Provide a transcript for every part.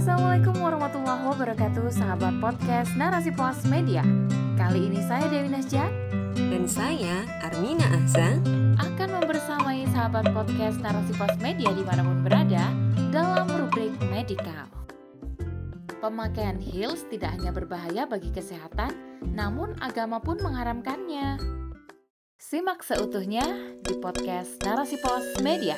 Assalamualaikum warahmatullahi wabarakatuh Sahabat podcast Narasi Pos Media. Kali ini saya Dewi Nasjak Dan saya Armina Ahsa. Akan membersamai sahabat podcast Narasi Pos Media di mana pun berada Dalam rubrik Medikal Pemakaian heels tidak hanya berbahaya bagi kesehatan Namun agama pun mengharamkannya Simak seutuhnya di podcast Narasi Pos Media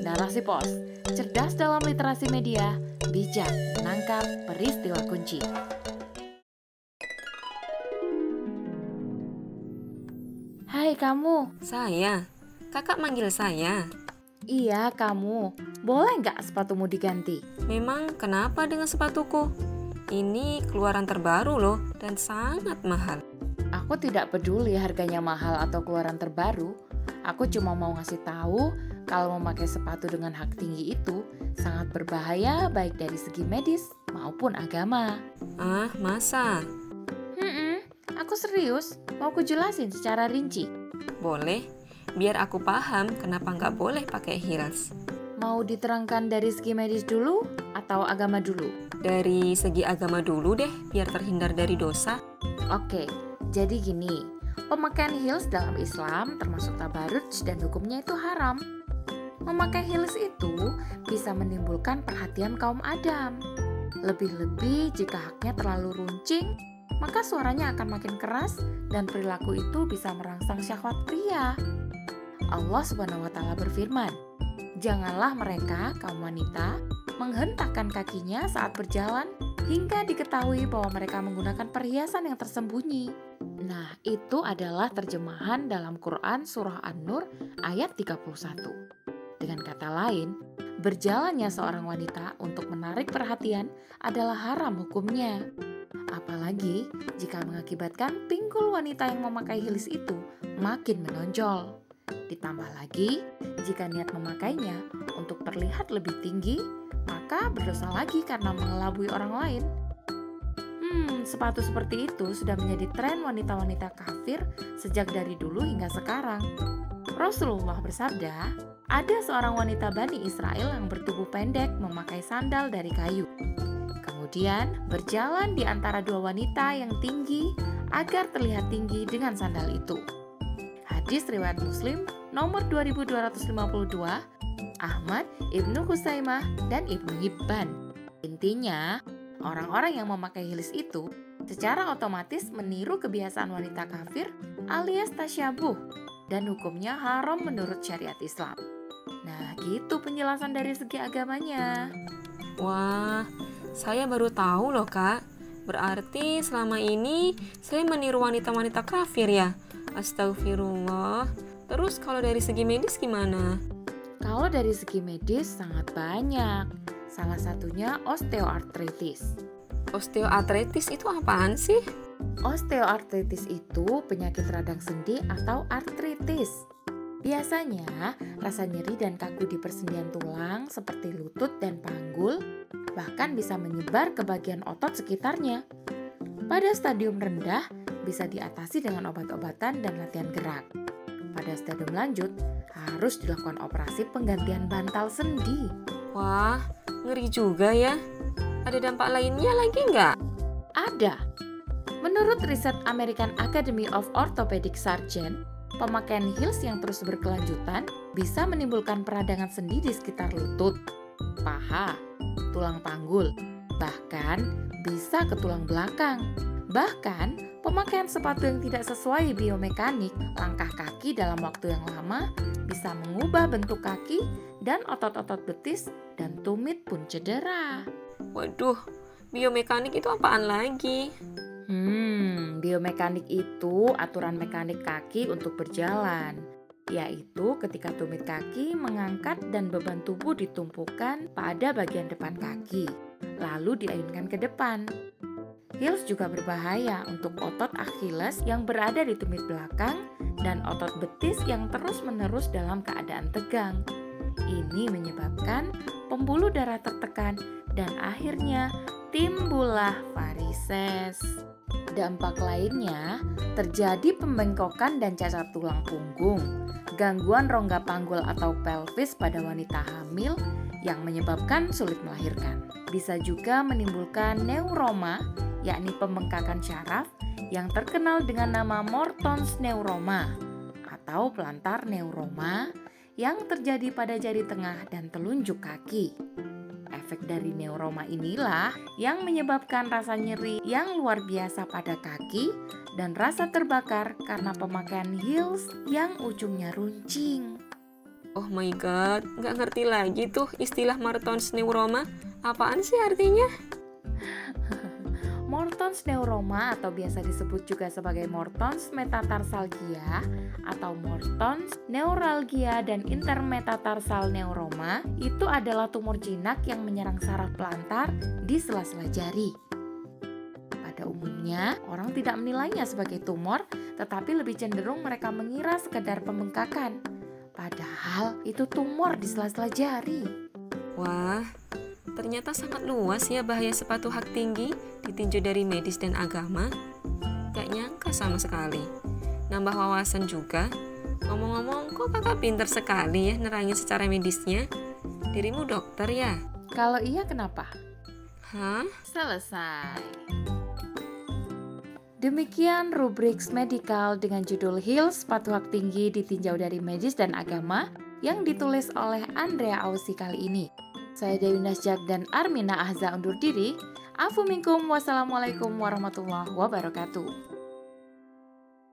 Narasi Pos, cerdas dalam literasi media bijak menangkap peristiwa kunci. Hai kamu. Saya. Kakak manggil saya. Iya kamu. Boleh nggak sepatumu diganti? Memang kenapa dengan sepatuku? Ini keluaran terbaru loh dan sangat mahal. Aku tidak peduli harganya mahal atau keluaran terbaru. Aku cuma mau ngasih tahu kalau memakai sepatu dengan hak tinggi itu sangat berbahaya baik dari segi medis maupun agama. Ah, masa? Hmm, aku serius. Mau aku jelasin secara rinci. Boleh, biar aku paham kenapa nggak boleh pakai heels. Mau diterangkan dari segi medis dulu atau agama dulu? Dari segi agama dulu deh, biar terhindar dari dosa. Oke, jadi gini. Pemakaian heels dalam Islam termasuk tabaruj dan hukumnya itu haram. Memakai heels itu bisa menimbulkan perhatian kaum Adam. Lebih-lebih jika haknya terlalu runcing, maka suaranya akan makin keras dan perilaku itu bisa merangsang syahwat pria. Allah Subhanahu wa taala berfirman, "Janganlah mereka kaum wanita menghentakkan kakinya saat berjalan hingga diketahui bahwa mereka menggunakan perhiasan yang tersembunyi." Nah, itu adalah terjemahan dalam Quran Surah An-Nur ayat 31. Dengan kata lain, berjalannya seorang wanita untuk menarik perhatian adalah haram hukumnya. Apalagi jika mengakibatkan pinggul wanita yang memakai heels itu makin menonjol. Ditambah lagi, jika niat memakainya untuk terlihat lebih tinggi, maka berdosa lagi karena mengelabui orang lain Hmm, sepatu seperti itu sudah menjadi tren wanita-wanita kafir sejak dari dulu hingga sekarang. Rasulullah bersabda, ada seorang wanita Bani Israel yang bertubuh pendek memakai sandal dari kayu. Kemudian berjalan di antara dua wanita yang tinggi agar terlihat tinggi dengan sandal itu. Hadis riwayat Muslim nomor 2252, Ahmad, Ibnu Husaimah, dan Ibnu Hibban. Intinya, Orang-orang yang memakai heels itu secara otomatis meniru kebiasaan wanita kafir alias tasyabuh dan hukumnya haram menurut syariat Islam. Nah, gitu penjelasan dari segi agamanya. Wah, saya baru tahu loh, Kak. Berarti selama ini saya meniru wanita-wanita kafir ya. Astagfirullah. Terus kalau dari segi medis gimana? Kalau dari segi medis sangat banyak. Salah satunya osteoartritis. Osteoartritis itu apaan sih? Osteoartritis itu penyakit radang sendi atau artritis. Biasanya, rasa nyeri dan kaku di persendian tulang seperti lutut dan panggul bahkan bisa menyebar ke bagian otot sekitarnya. Pada stadium rendah, bisa diatasi dengan obat-obatan dan latihan gerak. Pada stadium lanjut, harus dilakukan operasi penggantian bantal sendi. Wah, Ngeri juga ya. Ada dampak lainnya lagi nggak? Ada. Menurut riset American Academy of Orthopedic Surgeon, pemakaian heels yang terus berkelanjutan bisa menimbulkan peradangan sendi di sekitar lutut, paha, tulang panggul, bahkan bisa ke tulang belakang. Bahkan, pemakaian sepatu yang tidak sesuai biomekanik langkah kaki dalam waktu yang lama bisa mengubah bentuk kaki dan otot-otot betis dan tumit pun cedera. Waduh, biomekanik itu apaan lagi? Hmm, biomekanik itu aturan mekanik kaki untuk berjalan, yaitu ketika tumit kaki mengangkat dan beban tubuh ditumpukan pada bagian depan kaki, lalu diayunkan ke depan. Heels juga berbahaya untuk otot Achilles yang berada di tumit belakang dan otot betis yang terus-menerus dalam keadaan tegang. Ini menyebabkan pembuluh darah tertekan dan akhirnya timbullah varises. Dampak lainnya terjadi pembengkokan dan cacat tulang punggung, gangguan rongga panggul atau pelvis pada wanita hamil, yang menyebabkan sulit melahirkan. Bisa juga menimbulkan neuroma, yakni pembengkakan syaraf yang terkenal dengan nama Morton's neuroma atau pelantar neuroma yang terjadi pada jari tengah dan telunjuk kaki. Efek dari neuroma inilah yang menyebabkan rasa nyeri yang luar biasa pada kaki dan rasa terbakar karena pemakaian heels yang ujungnya runcing. Oh my god, nggak ngerti lagi tuh istilah Martons neuroma. Apaan sih artinya? Morton's neuroma atau biasa disebut juga sebagai Morton's metatarsalgia atau Morton's neuralgia dan intermetatarsal neuroma itu adalah tumor jinak yang menyerang saraf pelantar di sela-sela jari. Pada umumnya, orang tidak menilainya sebagai tumor, tetapi lebih cenderung mereka mengira sekedar pembengkakan. Padahal itu tumor di sela-sela jari. Wah, ternyata sangat luas ya bahaya sepatu hak tinggi ditinjau dari medis dan agama. Gak nyangka sama sekali. Nambah wawasan juga. Ngomong-ngomong, kok kakak pinter sekali ya nerangin secara medisnya? Dirimu dokter ya? Kalau iya kenapa? Hah? Selesai. Demikian rubrik medikal dengan judul Heels Sepatu Hak Tinggi ditinjau dari medis dan agama yang ditulis oleh Andrea Ausi kali ini. Saya Dewi Nasjak dan Armina Ahza undur diri. Afu minkum wassalamualaikum warahmatullahi wabarakatuh.